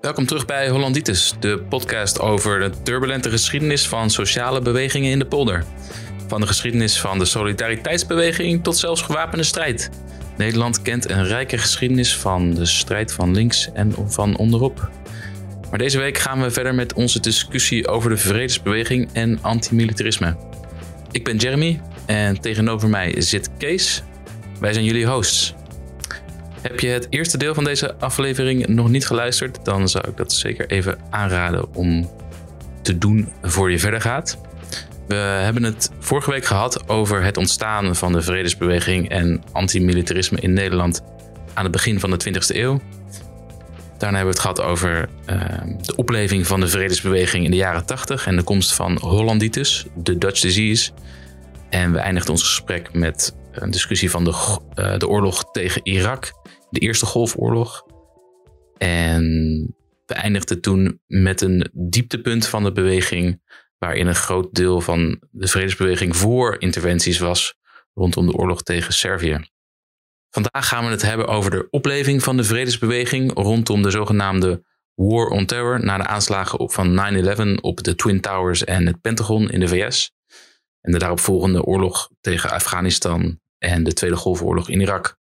Welkom terug bij Hollanditis, de podcast over de turbulente geschiedenis van sociale bewegingen in de polder. Van de geschiedenis van de solidariteitsbeweging tot zelfs gewapende strijd. Nederland kent een rijke geschiedenis van de strijd van links en van onderop. Maar deze week gaan we verder met onze discussie over de vredesbeweging en antimilitarisme. Ik ben Jeremy en tegenover mij zit Kees. Wij zijn jullie hosts. Heb je het eerste deel van deze aflevering nog niet geluisterd, dan zou ik dat zeker even aanraden om te doen voor je verder gaat. We hebben het vorige week gehad over het ontstaan van de vredesbeweging en antimilitarisme in Nederland aan het begin van de 20e eeuw. Daarna hebben we het gehad over uh, de opleving van de vredesbeweging in de jaren 80 en de komst van Hollanditis, de Dutch disease. En we eindigden ons gesprek met een discussie van de, uh, de oorlog tegen Irak de Eerste Golfoorlog. En we eindigden toen met een dieptepunt van de beweging, waarin een groot deel van de vredesbeweging voor interventies was rondom de oorlog tegen Servië. Vandaag gaan we het hebben over de opleving van de vredesbeweging rondom de zogenaamde War on Terror na de aanslagen van 9-11 op de Twin Towers en het Pentagon in de VS. En de daaropvolgende oorlog tegen Afghanistan en de Tweede Golfoorlog in Irak.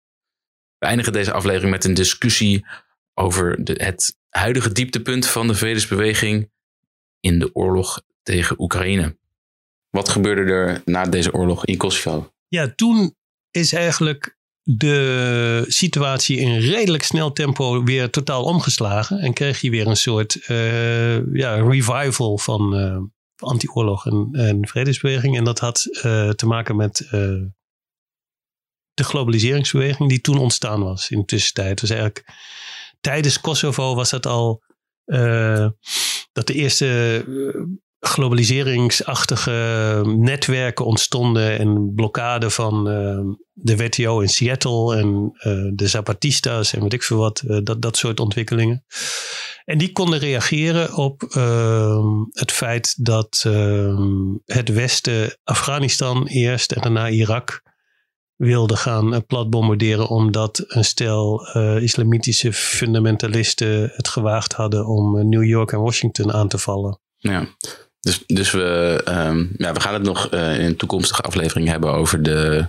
We eindigen deze aflevering met een discussie over de, het huidige dieptepunt van de vredesbeweging in de oorlog tegen Oekraïne. Wat gebeurde er na deze oorlog in Kosovo? Ja, toen is eigenlijk de situatie in redelijk snel tempo weer totaal omgeslagen. En kreeg je weer een soort uh, ja, revival van uh, anti-oorlog en, vredesbeweging. En dat had uh, te maken met de globaliseringsbeweging die toen ontstaan was in de tussentijd. Dus eigenlijk tijdens Kosovo was het al uh, dat de eerste globaliseringsachtige netwerken ontstonden en blokkade van de WTO in Seattle en de Zapatistas en weet ik veel wat, dat, dat soort ontwikkelingen. En die konden reageren op het feit dat het Westen Afghanistan eerst en daarna Irak wilde gaan uh, platbombarderen omdat een stel uh, islamitische fundamentalisten het gewaagd hadden om uh, New York en Washington aan te vallen. Ja, dus, dus we, um, ja, we gaan het nog in een toekomstige aflevering hebben over de,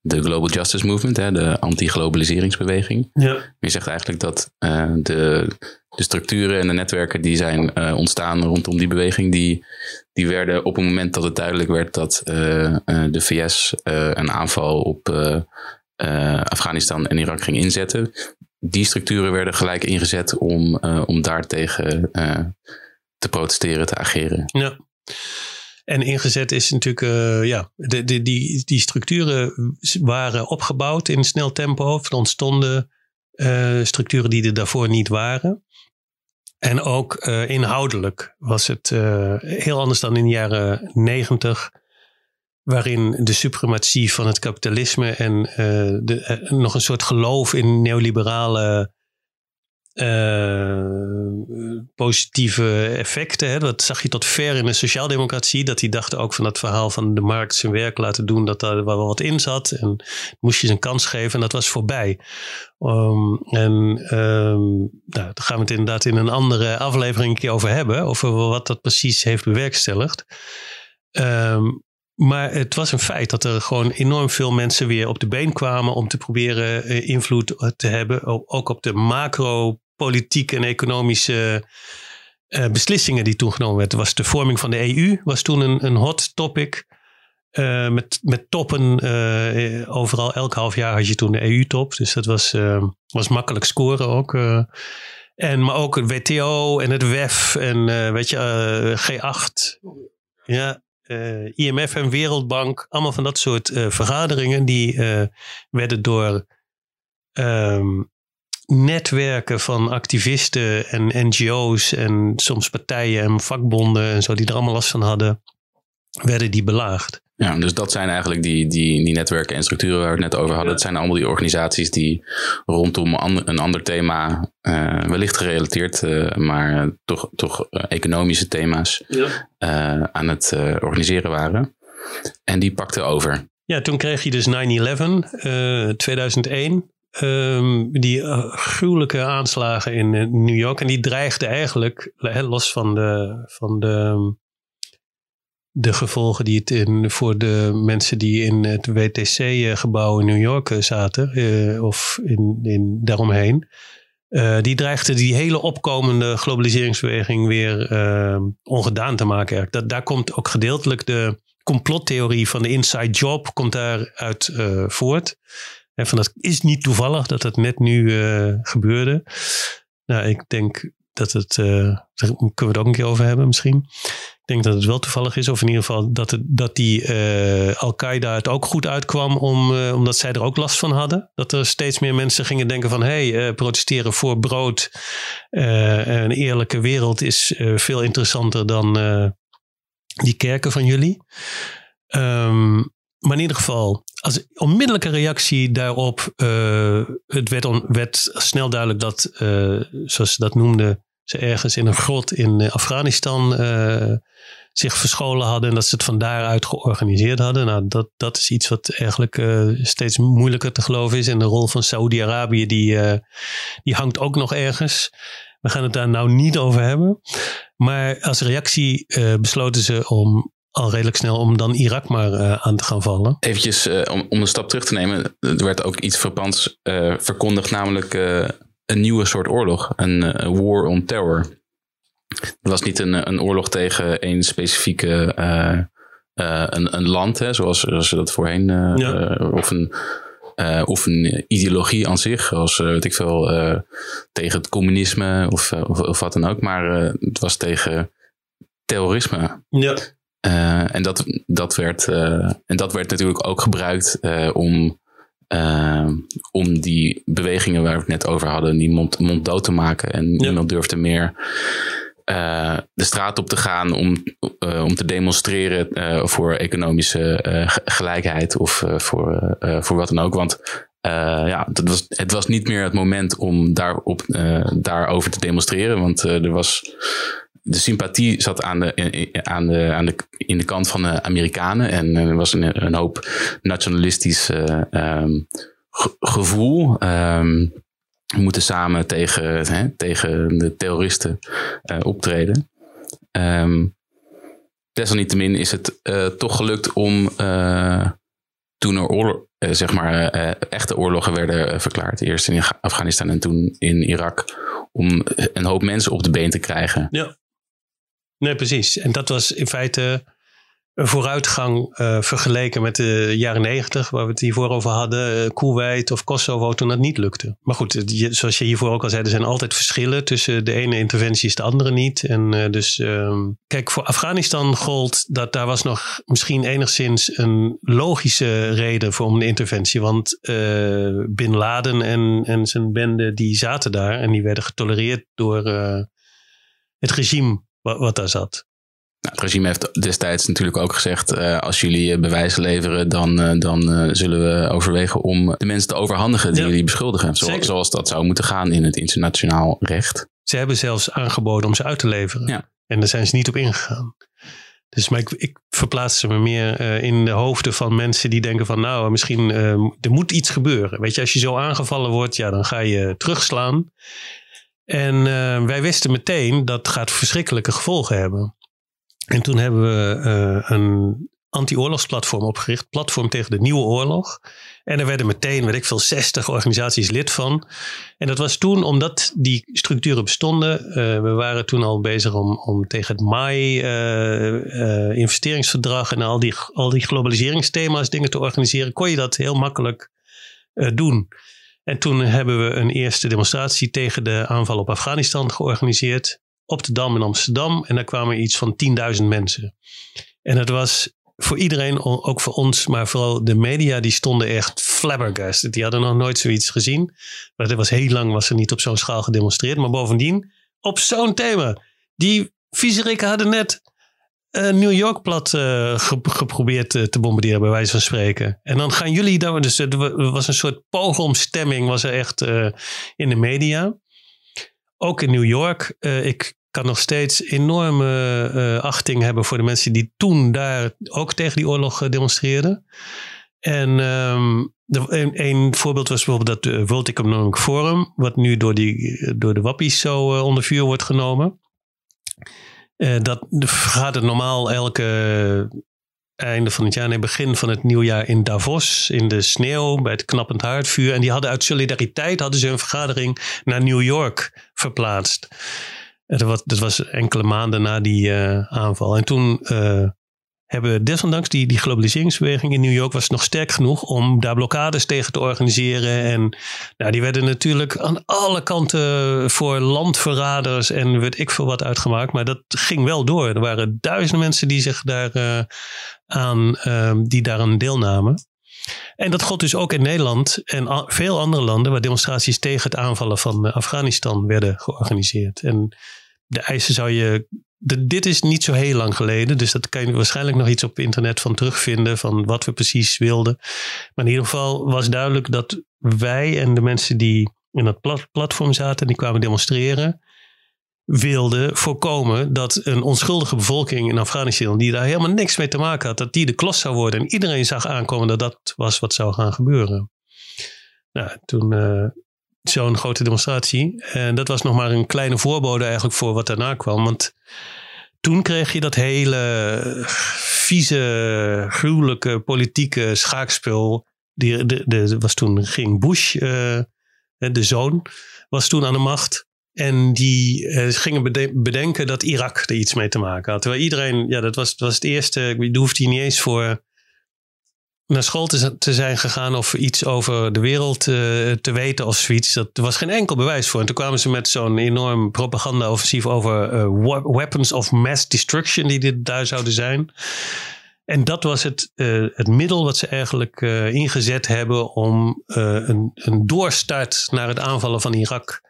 de Global Justice Movement, hè, de anti-globaliseringsbeweging. Ja. Je zegt eigenlijk dat de, de structuren en de netwerken die zijn ontstaan rondom die beweging, die die werden op het moment dat het duidelijk werd dat uh, uh, de VS een aanval op Afghanistan en Irak ging inzetten. Die structuren werden gelijk ingezet om, om daartegen te protesteren, te ageren. Ja. En ingezet is natuurlijk, ja, de, die, die structuren waren opgebouwd in snel tempo. Er ontstonden structuren die er daarvoor niet waren. En ook uh, inhoudelijk was het heel anders dan in de jaren negentig, waarin de suprematie van het kapitalisme en nog een soort geloof in neoliberale uh, positieve effecten. Hè. Dat zag je tot ver in de sociaaldemocratie. Dat die dachten ook van dat verhaal van de markt zijn werk laten doen. Dat daar wel wat in zat. En moest je ze een kans geven. En dat was voorbij. Um, en um, nou, daar gaan we het inderdaad in een andere aflevering over hebben. Over wat dat precies heeft bewerkstelligd. Um, maar het was een feit dat er gewoon enorm veel mensen weer op de been kwamen om te proberen uh, invloed te hebben. Ook op de macro politieke en economische uh, beslissingen die toen genomen werden. Was de vorming van de EU was toen een, een hot topic. Uh, met, met toppen uh, overal. Elk half jaar had je toen de EU-top. Dus dat was, was makkelijk scoren ook. en, maar ook het WTO en het WEF en weet je, G8. Ja, IMF en Wereldbank. Allemaal van dat soort vergaderingen. Die werden door um, netwerken van activisten en NGO's en soms partijen en vakbonden en zo die er allemaal last van hadden, werden die belaagd. Ja, dus dat zijn eigenlijk die, die, die netwerken en structuren waar we het net over hadden. Het zijn allemaal die organisaties die rondom een ander thema, uh, wellicht gerelateerd, uh, maar toch, toch uh, economische thema's ja. aan het organiseren waren. En die pakten over. Ja, toen kreeg je dus 9-11, 2001. Ehm, die uh, gruwelijke aanslagen in uh, New York. En die dreigden eigenlijk, los van de, van de, de gevolgen die het in, voor de mensen die in het WTC-gebouw in New York zaten, of in, in daaromheen. die dreigde die hele opkomende globaliseringsbeweging weer ongedaan te maken. Dat, daar komt ook gedeeltelijk de complottheorie van de inside job komt daaruit voort. En van dat is niet toevallig dat het net nu uh, gebeurde. Nou, ik denk dat het, uh, daar kunnen we het ook een keer over hebben misschien. Ik denk dat het wel toevallig is, of in ieder geval dat, het, dat die Al-Qaeda het ook goed uitkwam, om, omdat zij er ook last van hadden. Dat er steeds meer mensen gingen denken van, hé, hey, protesteren voor brood. een eerlijke wereld is veel interessanter dan die kerken van jullie. Um, maar in ieder geval, als onmiddellijke reactie daarop, uh, het werd, werd, snel duidelijk dat, uh, zoals ze dat noemden, ze ergens in een grot in Afghanistan uh, zich verscholen hadden en dat ze het van daaruit georganiseerd hadden. Nou, dat, dat is iets wat eigenlijk steeds moeilijker te geloven is. En de rol van Saoedi-Arabië, die, die hangt ook nog ergens. We gaan het daar nou niet over hebben. Maar als reactie besloten ze om al redelijk snel om dan Irak maar uh, aan te gaan vallen. Eventjes uh, om, om een stap terug te nemen. Er werd ook iets verpants verkondigd, namelijk een nieuwe soort oorlog. Een war on terror. Het was niet een, een oorlog tegen één specifieke een, een land, hè, zoals, zoals ze dat voorheen, ja. of een uh, of een ideologie aan zich, als uh, weet ik veel, uh, tegen het communisme of, of, of, wat dan ook. Maar het was tegen terrorisme. Ja. En dat, dat, werd, en dat werd natuurlijk ook gebruikt om, om die bewegingen waar we het net over hadden, die mond, mond dood te maken. En ja. niemand durfde meer de straat op te gaan om, om te demonstreren voor economische gelijkheid of voor, voor wat dan ook. Want ja, het was, het was niet meer het moment om daarop, daarover te demonstreren. Want er was, de sympathie zat aan de, aan de, aan de, in de kant van de Amerikanen. En er was een, een hoop nationalistisch um, gevoel. Um, we moeten samen tegen, hè, tegen de terroristen uh, optreden. Um, desalniettemin is het toch gelukt om toen er zeg maar, echte oorlogen werden verklaard. Eerst in Afghanistan en toen in Irak. Om een hoop mensen op de been te krijgen. Ja, nee, precies. En dat was in feite een vooruitgang uh, vergeleken met de jaren negentig, waar we het hiervoor over hadden, uh, of Kosovo, toen dat niet lukte. Maar goed, zoals je hiervoor ook al zei, er zijn altijd verschillen tussen de ene interventie is de andere niet. En uh, dus, um, kijk, voor Afghanistan gold dat daar was nog misschien enigszins een logische reden voor om de interventie. Want Bin Laden en, en zijn bende, die zaten daar en die werden getolereerd door het regime wat, wat daar zat. Nou, het regime heeft destijds natuurlijk ook gezegd: uh, als jullie eh, bewijzen leveren, dan, uh, dan uh, zullen we overwegen om de mensen te overhandigen die ja. jullie beschuldigen. Zo, zoals dat zou moeten gaan in het internationaal recht. Ze hebben zelfs aangeboden om ze uit te leveren. Ja. En daar zijn ze niet op ingegaan. Dus maar ik, ik verplaats ze me meer in de hoofden van mensen die denken van nou, misschien er moet iets gebeuren. Weet je, als je zo aangevallen wordt, ja, dan ga je terugslaan. En wij wisten meteen dat gaat verschrikkelijke gevolgen hebben. En toen hebben we uh, een anti-oorlogsplatform opgericht. Platform tegen de nieuwe oorlog. En er werden meteen, weet ik veel, 60 organisaties lid van. En dat was toen omdat die structuren bestonden. Uh, we waren toen al bezig om, om tegen het MAI-investeringsverdrag en al die, al die globaliseringsthema's dingen te organiseren. Kon je dat heel makkelijk doen. En toen hebben we een eerste demonstratie tegen de aanval op Afghanistan georganiseerd op de Dam in Amsterdam. En daar kwamen iets van 10.000 mensen. En het was voor iedereen, ook voor ons, maar vooral de media, die stonden echt flabbergasted. Die hadden nog nooit zoiets gezien. Maar er was heel lang was er niet op zo'n schaal gedemonstreerd. Maar bovendien, op zo'n thema. Die viezerikken hadden net uh, New York plat uh, geprobeerd uh, te bombarderen, bij wijze van spreken. En dan gaan jullie daar, dus er was een soort pogromstemming, was er echt in de media. Ook in New York. ik kan nog steeds enorme achting hebben voor de mensen die toen daar ook tegen die oorlog demonstreerden. En um, een, een, voorbeeld was bijvoorbeeld dat World Economic Forum, wat nu door, die, door de wappies zo onder vuur wordt genomen. Uh, dat gaat het normaal elke einde van het jaar, nee, begin van het nieuwjaar in Davos, in de sneeuw, bij het knappend haardvuur. En die hadden uit solidariteit hadden ze een vergadering naar New York verplaatst. Dat was, dat was enkele maanden na die uh, aanval. En toen uh, hebben desondanks die, die globaliseringsbeweging in New York was nog sterk genoeg om daar blokkades tegen te organiseren. En nou, die werden natuurlijk aan alle kanten voor landverraders en weet ik veel wat uitgemaakt. Maar dat ging wel door. Er waren duizenden mensen die zich daar uh, aan, uh, die daaraan deelnamen. En dat gold dus ook in Nederland en veel andere landen waar demonstraties tegen het aanvallen van Afghanistan werden georganiseerd. En de eisen zou je dit is niet zo heel lang geleden, dus dat kan je waarschijnlijk nog iets op internet van terugvinden van wat we precies wilden. Maar in ieder geval was duidelijk dat wij en de mensen die in dat plat, platform zaten en die kwamen demonstreren, wilden voorkomen dat een onschuldige bevolking in Afghanistan, die daar helemaal niks mee te maken had, dat die de klos zou worden. En iedereen zag aankomen dat dat was wat zou gaan gebeuren. Nou, toen uh, zo'n grote demonstratie. En dat was nog maar een kleine voorbode eigenlijk voor wat daarna kwam. Want toen kreeg je dat hele vieze, gruwelijke politieke schaakspel. Die, de, was toen ging Bush, uh, de zoon, was toen aan de macht. En die uh, gingen bedenken dat Irak er iets mee te maken had. Terwijl iedereen, ja, dat was, was het eerste. Je hoeft hier niet eens voor naar school te, te, zijn gegaan of iets over de wereld uh, te weten of zoiets. Dat, was geen enkel bewijs voor. En toen kwamen ze met zo'n enorm propaganda-offensief over uh, weapons of mass destruction die dit daar zouden zijn. En dat was het, uh, het middel wat ze eigenlijk ingezet hebben om een, een doorstart naar het aanvallen van Irak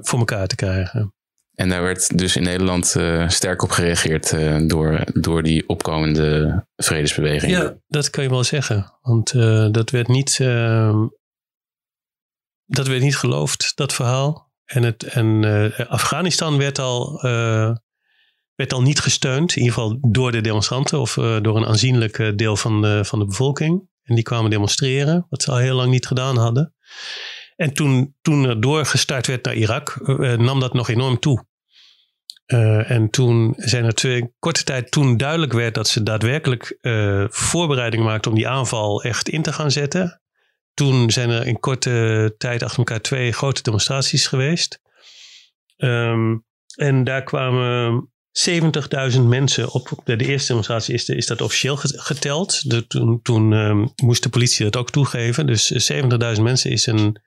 voor elkaar te krijgen. En daar werd dus in Nederland uh, sterk op gereageerd uh, door, door die opkomende vredesbeweging. Ja, dat kan je wel zeggen. Want uh, dat, werd niet, ehm, dat werd niet geloofd, dat verhaal. En, het, en Afghanistan werd al, werd al niet gesteund, in ieder geval door de demonstranten of door een aanzienlijk deel van de, van de bevolking. En die kwamen demonstreren, wat ze al heel lang niet gedaan hadden. En toen, toen er doorgestart werd naar Irak, uh, nam dat nog enorm toe. Uh, en toen zijn er twee korte tijd toen duidelijk werd dat ze daadwerkelijk uh, voorbereidingen maakten om die aanval echt in te gaan zetten. Toen zijn er in korte tijd achter elkaar twee grote demonstraties geweest. Um, en daar kwamen 70.000 mensen op. De, eerste demonstratie is, is dat officieel geteld. De, toen toen um, moest de politie dat ook toegeven. Dus 70.000 mensen is een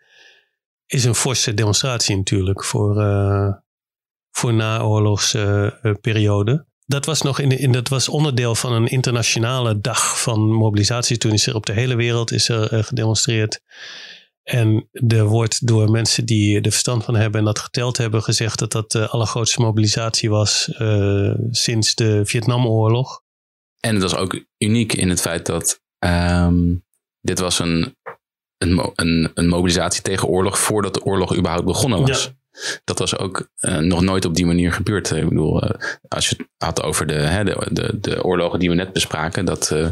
is een forse demonstratie natuurlijk voor, uh, voor naoorlogsperiode. Uh, dat was nog in, in, dat was onderdeel van een internationale dag van mobilisatie. Toen is er op de hele wereld is er uh, gedemonstreerd. En er wordt door mensen die er verstand van hebben en dat geteld hebben gezegd dat dat de allergrootste mobilisatie was sinds de Vietnamoorlog. En het was ook uniek in het feit dat um, dit was een een, een, een, mobilisatie tegen oorlog voordat de oorlog überhaupt begonnen was. Dat was ook uh, nog nooit op die manier gebeurd. Ik bedoel, uh, als je het had over de, hè, de, de, de, oorlogen die we net bespraken, dat, uh,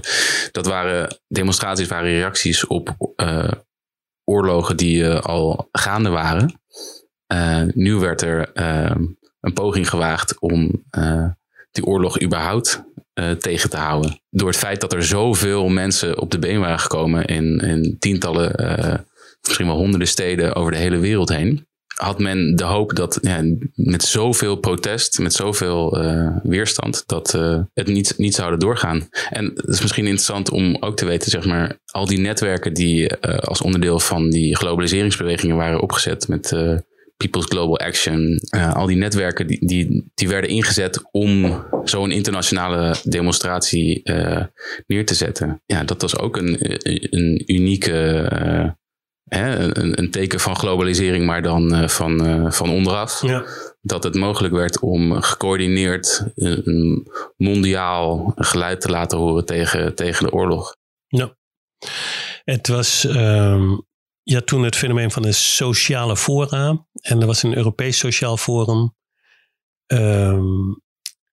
dat waren demonstraties, waren reacties op oorlogen die al gaande waren. nu werd er een poging gewaagd om die oorlog überhaupt uh, tegen te houden. Door het feit dat er zoveel mensen op de been waren gekomen in, in tientallen, uh, misschien wel honderden steden over de hele wereld heen. Had men de hoop dat ja, met zoveel protest, met zoveel uh, weerstand, dat het niet, niet zouden doorgaan. En het is misschien interessant om ook te weten, zeg maar, al die netwerken die als onderdeel van die globaliseringsbewegingen waren opgezet met People's Global Action, uh, al die netwerken die, die, die werden ingezet om zo'n internationale demonstratie uh, neer te zetten. Ja, dat was ook een, een unieke, uh, hè, een, een, teken van globalisering, maar dan van, van onderaf. Ja. Dat het mogelijk werd om gecoördineerd een mondiaal geluid te laten horen tegen, tegen de oorlog. Ja. Het was um, ja, toen het fenomeen van de sociale fora. En er was een Europees Sociaal Forum. Um,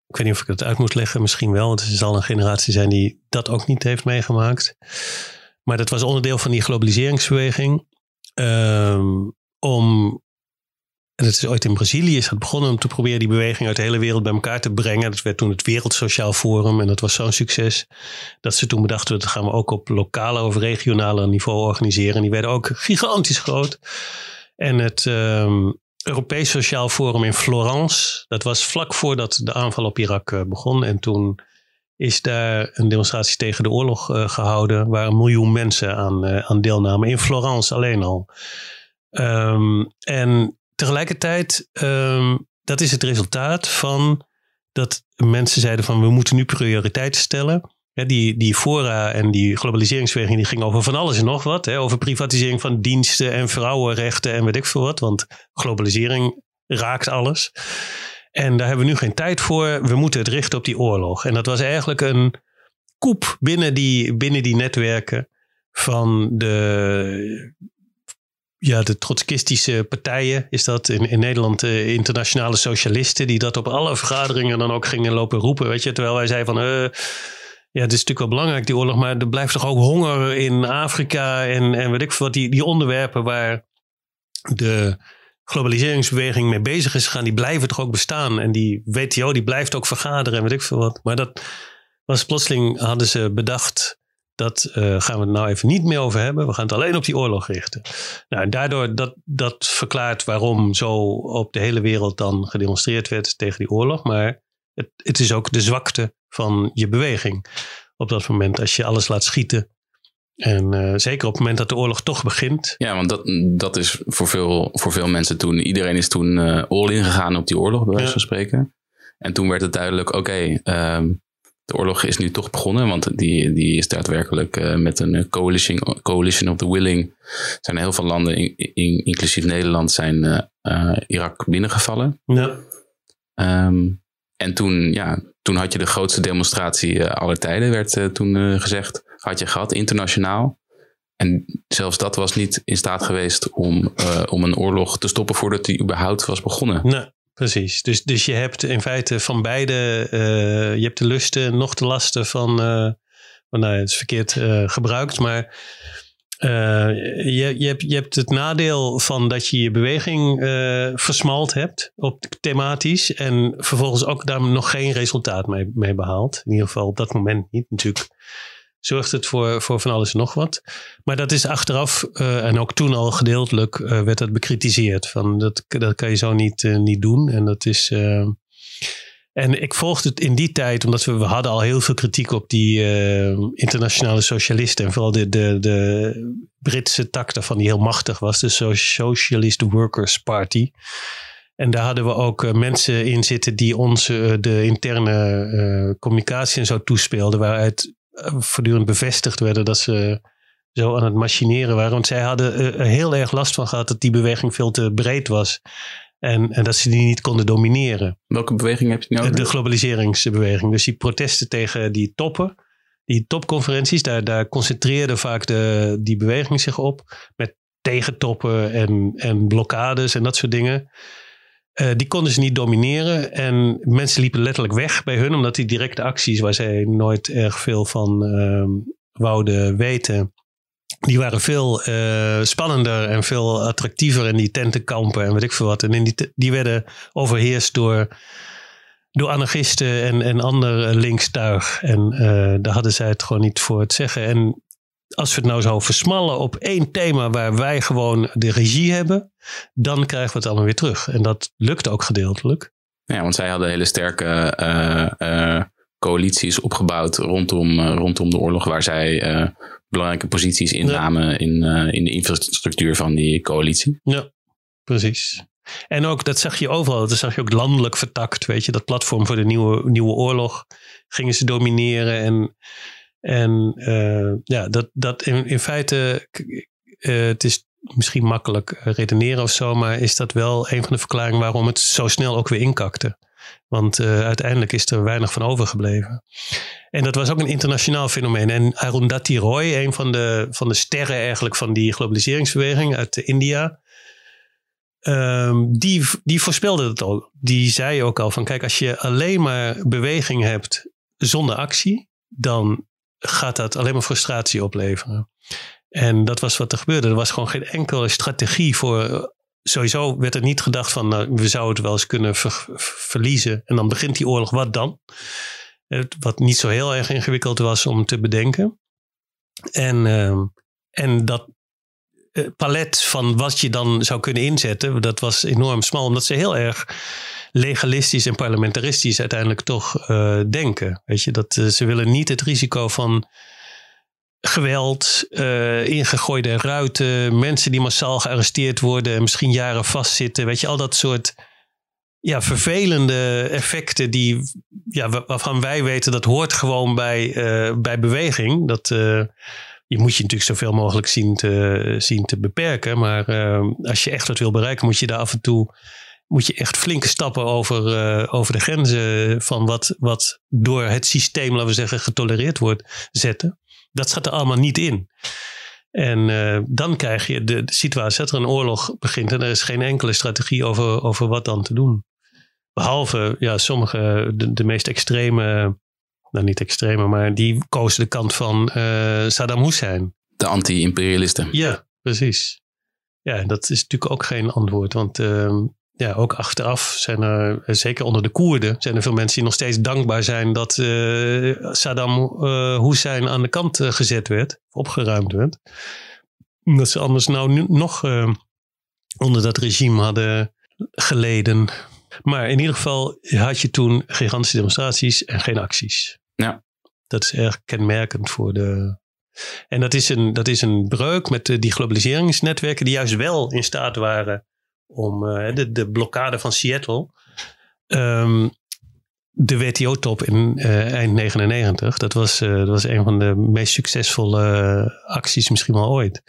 ik weet niet of ik het uit moet leggen, misschien wel. Want er zal een generatie zijn die dat ook niet heeft meegemaakt. Maar dat was onderdeel van die globaliseringsbeweging. Ehm, om, en het is ooit in Brazilië is begonnen om te proberen die beweging uit de hele wereld bij elkaar te brengen. Dat werd toen het Wereld Sociaal Forum en dat was zo'n succes. Dat ze toen bedachten, dat gaan we ook op lokale of regionale niveau organiseren. En die werden ook gigantisch groot. En het um, Europees Sociaal Forum in Florence, dat was vlak voordat de aanval op Irak uh, begon. En toen is daar een demonstratie tegen de oorlog uh, gehouden, waar een miljoen mensen aan, uh, aan deelnamen. In Florence alleen al. Um, en tegelijkertijd, um, dat is het resultaat van dat mensen zeiden van we moeten nu prioriteiten stellen. Die, die fora en die globaliseringsbeweging die ging over van alles en nog wat. Hè, over privatisering van diensten en vrouwenrechten en weet ik veel wat. Want globalisering raakt alles. En daar hebben we nu geen tijd voor. We moeten het richten op die oorlog. En dat was eigenlijk een koep binnen die, binnen die netwerken van de, ja, de trotskistische partijen. Is dat in, in Nederland de internationale socialisten die dat op alle vergaderingen dan ook gingen lopen roepen. Weet je, terwijl wij zeiden van... Uh, ja, het is natuurlijk wel belangrijk, die oorlog, maar er blijft toch ook honger in Afrika en, en weet ik veel wat, die, die onderwerpen waar de globaliseringsbeweging mee bezig is gegaan, die blijven toch ook bestaan. En die WTO, die blijft ook vergaderen en weet ik veel wat. Maar dat was plotseling, hadden ze bedacht, dat uh, gaan we het nou even niet meer over hebben. We gaan het alleen op die oorlog richten. Nou, en daardoor, dat, dat verklaart waarom zo op de hele wereld dan gedemonstreerd werd tegen die oorlog. Maar het, het is ook de zwakte van je beweging. Op dat moment, als je alles laat schieten. En uh, zeker op het moment dat de oorlog toch begint. Ja, want dat, dat is voor veel, voor veel mensen toen. Iedereen is toen uh, all in gegaan op die oorlog, bij wijze van spreken. En toen werd het duidelijk: oké, okay, um, de oorlog is nu toch begonnen. Want die, die is daadwerkelijk uh, met een coalition, coalition of the willing. zijn heel veel landen, in, in, inclusief Nederland, zijn Irak binnengevallen. Ja. Um, en toen, ja, toen had je de grootste demonstratie aller tijden, werd toen gezegd. Had je gehad, internationaal. En zelfs dat was niet in staat geweest om, om een oorlog te stoppen voordat die überhaupt was begonnen. Nee, precies. Dus, dus je hebt in feite van beide, je hebt de lusten, nog de lasten van, nou, het is verkeerd gebruikt, maar uh, je, je, hebt, je hebt het nadeel van dat je je beweging uh, versmalt hebt, op, thematisch. En vervolgens ook daar nog geen resultaat mee, mee behaalt. In ieder geval op dat moment niet. Natuurlijk zorgt het voor, voor van alles en nog wat. Maar dat is achteraf, uh, en ook toen al gedeeltelijk, werd dat bekritiseerd. Van dat, dat kan je zo niet, niet doen. En dat is en ik volgde het in die tijd, omdat we, we hadden al heel veel kritiek op die internationale socialisten. En vooral de, de, de Britse tak daarvan, die heel machtig was. De Socialist Workers Party. En daar hadden we ook mensen in zitten die ons de interne communicatie en zo toespeelden. Waaruit voortdurend bevestigd werden dat ze zo aan het machineren waren. Want zij hadden er heel erg last van gehad dat die beweging veel te breed was. En, en, dat ze die niet konden domineren. Welke beweging heb je nou? De globaliseringsbeweging. Dus die protesten tegen die toppen, die topconferenties, daar, daar concentreerde vaak de, die beweging zich op. Met tegentoppen en, en blokkades en dat soort dingen. Uh, die konden ze niet domineren. En mensen liepen letterlijk weg bij hun, omdat die directe acties, waar zij nooit erg veel van uh, wouden weten, die waren veel uh, spannender en veel attractiever in die tentenkampen en weet ik veel wat. En in die, die werden overheerst door, door anarchisten en, en ander linkstuig. En daar hadden zij het gewoon niet voor het zeggen. En als we het nou zo versmallen op één thema waar wij gewoon de regie hebben, dan krijgen we het allemaal weer terug. En dat lukt ook gedeeltelijk. Ja, want zij hadden hele sterke uh, coalities opgebouwd rondom, rondom de oorlog, waar zij belangrijke posities innamen ja. in, in de infrastructuur van die coalitie. Ja, precies. En ook, dat zag je overal, dat zag je ook landelijk vertakt, weet je, dat platform voor de nieuwe, nieuwe oorlog gingen ze domineren. En, en uh, ja, dat, dat in, in feite, uh, het is misschien makkelijk redeneren of zo, maar is dat wel een van de verklaringen waarom het zo snel ook weer inkakte. Want uiteindelijk is er weinig van overgebleven. En dat was ook een internationaal fenomeen. En Arundhati Roy, een van de, van de sterren eigenlijk van die globaliseringsbeweging uit India. Um, die, die voorspelde het al. Die zei ook al van kijk, als je alleen maar beweging hebt zonder actie, dan gaat dat alleen maar frustratie opleveren. En dat was wat er gebeurde. Er was gewoon geen enkele strategie voor. Sowieso werd er niet gedacht van nou, we zouden het wel eens kunnen verliezen. En dan begint die oorlog, wat dan? Wat niet zo heel erg ingewikkeld was om te bedenken. En, uh, en dat palet van wat je dan zou kunnen inzetten, dat was enorm smal. Omdat ze heel erg legalistisch en parlementaristisch uiteindelijk toch uh, denken. Weet je, dat ze willen niet het risico van geweld, uh, ingegooide ruiten, mensen die massaal gearresteerd worden en misschien jaren vastzitten. Weet je, al dat soort ja, vervelende effecten die, ja, waarvan wij weten dat hoort gewoon bij, bij beweging. Dat, je moet je natuurlijk zoveel mogelijk zien te, zien te beperken. Maar als je echt wat wil bereiken, moet je daar af en toe moet je echt flinke stappen over, over de grenzen van wat, wat door het systeem, laten we zeggen, getolereerd wordt, zetten. Dat zat er allemaal niet in. En uh, dan krijg je de, situatie dat er een oorlog begint en er is geen enkele strategie over, over wat dan te doen. Behalve ja, sommige, de meest extreme, nou niet extreme, maar die kozen de kant van uh, Saddam Hussein. De anti-imperialisten. Ja, precies. Ja, dat is natuurlijk ook geen antwoord, want uh, ja, ook achteraf zijn er, zeker onder de Koerden, zijn er veel mensen die nog steeds dankbaar zijn dat uh, Saddam Hussein aan de kant gezet werd, opgeruimd werd. Dat ze anders nou nog onder dat regime hadden geleden. Maar in ieder geval had je toen gigantische demonstraties en geen acties. Ja. Dat is erg kenmerkend voor de. En dat is een, dat is een breuk met die globaliseringsnetwerken, die juist wel in staat waren om uh, de, de blokkade van Seattle. Um, de WTO-top in uh, eind 99. Dat was, uh, dat was een van de meest succesvolle acties misschien wel ooit.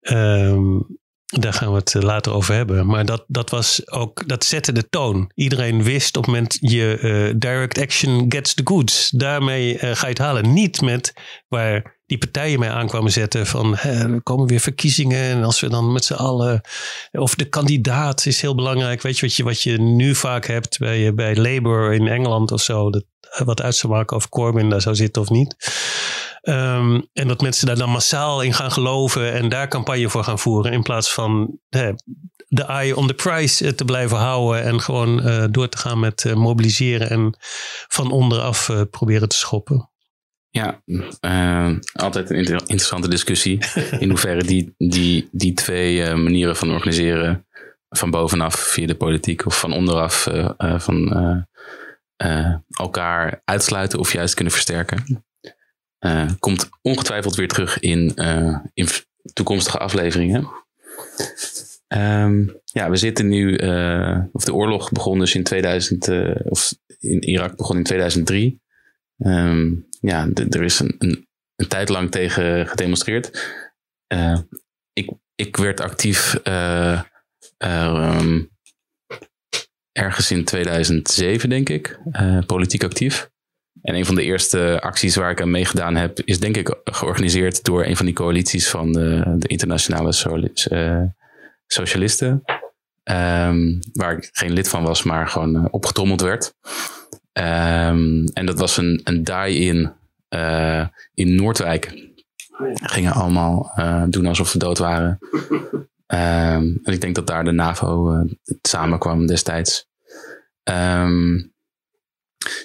Um, daar gaan we het later over hebben. Maar dat, dat was ook, dat zette de toon. Iedereen wist op het moment je direct action gets the goods. Daarmee ga je het halen. Niet met waar die partijen mee aankwamen zetten van er komen weer verkiezingen en als we dan met z'n allen of de kandidaat is heel belangrijk weet je wat je, wat je nu vaak hebt bij, bij Labour in Engeland of zo dat, wat uit zou maken of Corbyn daar zou zitten of niet um, en dat mensen daar dan massaal in gaan geloven en daar campagne voor gaan voeren in plaats van hè, de eye on the price te blijven houden en gewoon uh, door te gaan met uh, mobiliseren en van onderaf uh, proberen te schoppen. Ja, uh, altijd een inter interessante discussie. In hoeverre die, die, die twee manieren van organiseren, van bovenaf via de politiek of van onderaf, van elkaar uitsluiten of juist kunnen versterken, komt ongetwijfeld weer terug in, in toekomstige afleveringen. Um, ja, we zitten nu, of de oorlog begon dus in 2000, of in Irak begon in 2003. Um, ja, er is een, een, tijd lang tegen gedemonstreerd. Ik, ik werd actief uh, ergens in 2007, denk ik, politiek actief. En een van de eerste acties waar ik aan meegedaan heb, is denk ik georganiseerd door een van die coalities van de, de internationale socialisten. Um, waar ik geen lid van was, maar gewoon opgetrommeld werd. Um, en dat was een, een die-in uh, in Noordwijk. Gingen allemaal doen alsof ze dood waren. Um, en ik denk dat daar de NAVO samenkwam destijds.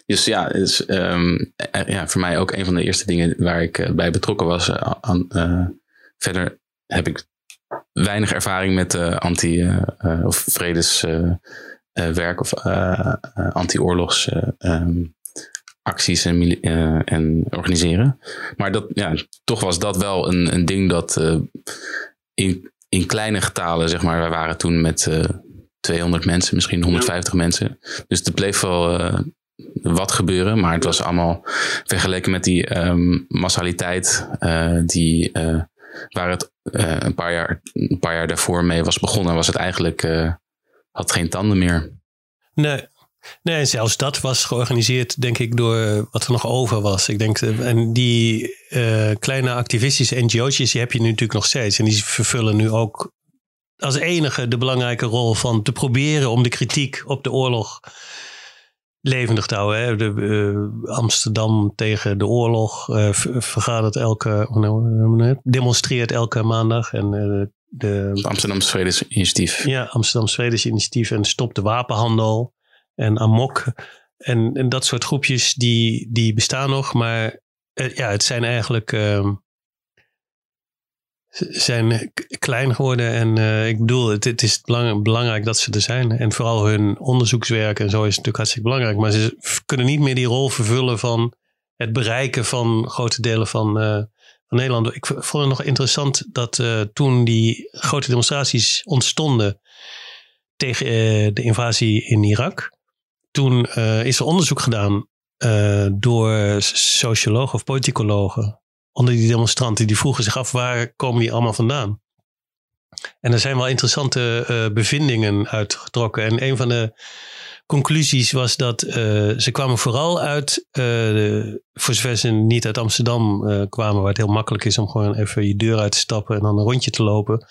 Dus ja, is, um, ja, voor mij ook een van de eerste dingen waar ik bij betrokken was. Aan, verder heb ik weinig ervaring met anti- of vredeswerk of anti-oorlogs um, acties en, en, organiseren. Maar dat, ja, toch was dat wel een, een ding dat in, in kleine getalen, zeg maar, wij waren toen met 200 mensen, misschien 150 mensen. Dus er bleef wel wat gebeuren, maar het was allemaal vergeleken met die um, massaliteit die waar het een, paar jaar, een paar jaar daarvoor mee was begonnen, was het eigenlijk had geen tanden meer. Nee, Nee, zelfs dat was georganiseerd, denk ik, door wat er nog over was. Ik denk, eh, en die kleine activistische NGO's, die heb je nu natuurlijk nog steeds. En die vervullen nu ook als enige de belangrijke rol van te proberen om de kritiek op de oorlog levendig te houden. Hè? De, Amsterdam tegen de oorlog vergadert elke, demonstreert elke maandag. En de Amsterdamse Vredesinitiatief. Ja, Amsterdamse Vredesinitiatief en Stop de Wapenhandel en Amok. En, en dat soort groepjes die, die bestaan nog, maar ja, het zijn eigenlijk uh, zijn klein geworden. En uh, ik bedoel, het, het is belang, belangrijk dat ze er zijn. En vooral hun onderzoekswerk en zo is natuurlijk hartstikke belangrijk. Maar ze kunnen niet meer die rol vervullen van het bereiken van grote delen van, uh, van Nederland. Ik vond het nog interessant dat uh, toen die grote demonstraties ontstonden tegen de invasie in Irak. Toen is er onderzoek gedaan door sociologen of politicologen onder die demonstranten. Die vroegen zich af waar komen die allemaal vandaan. En er zijn wel interessante uh, bevindingen uitgetrokken. En een van de conclusies was dat uh, ze kwamen vooral uit, de, voor zover ze niet uit Amsterdam kwamen, waar het heel makkelijk is om gewoon even je deur uit te stappen en dan een rondje te lopen.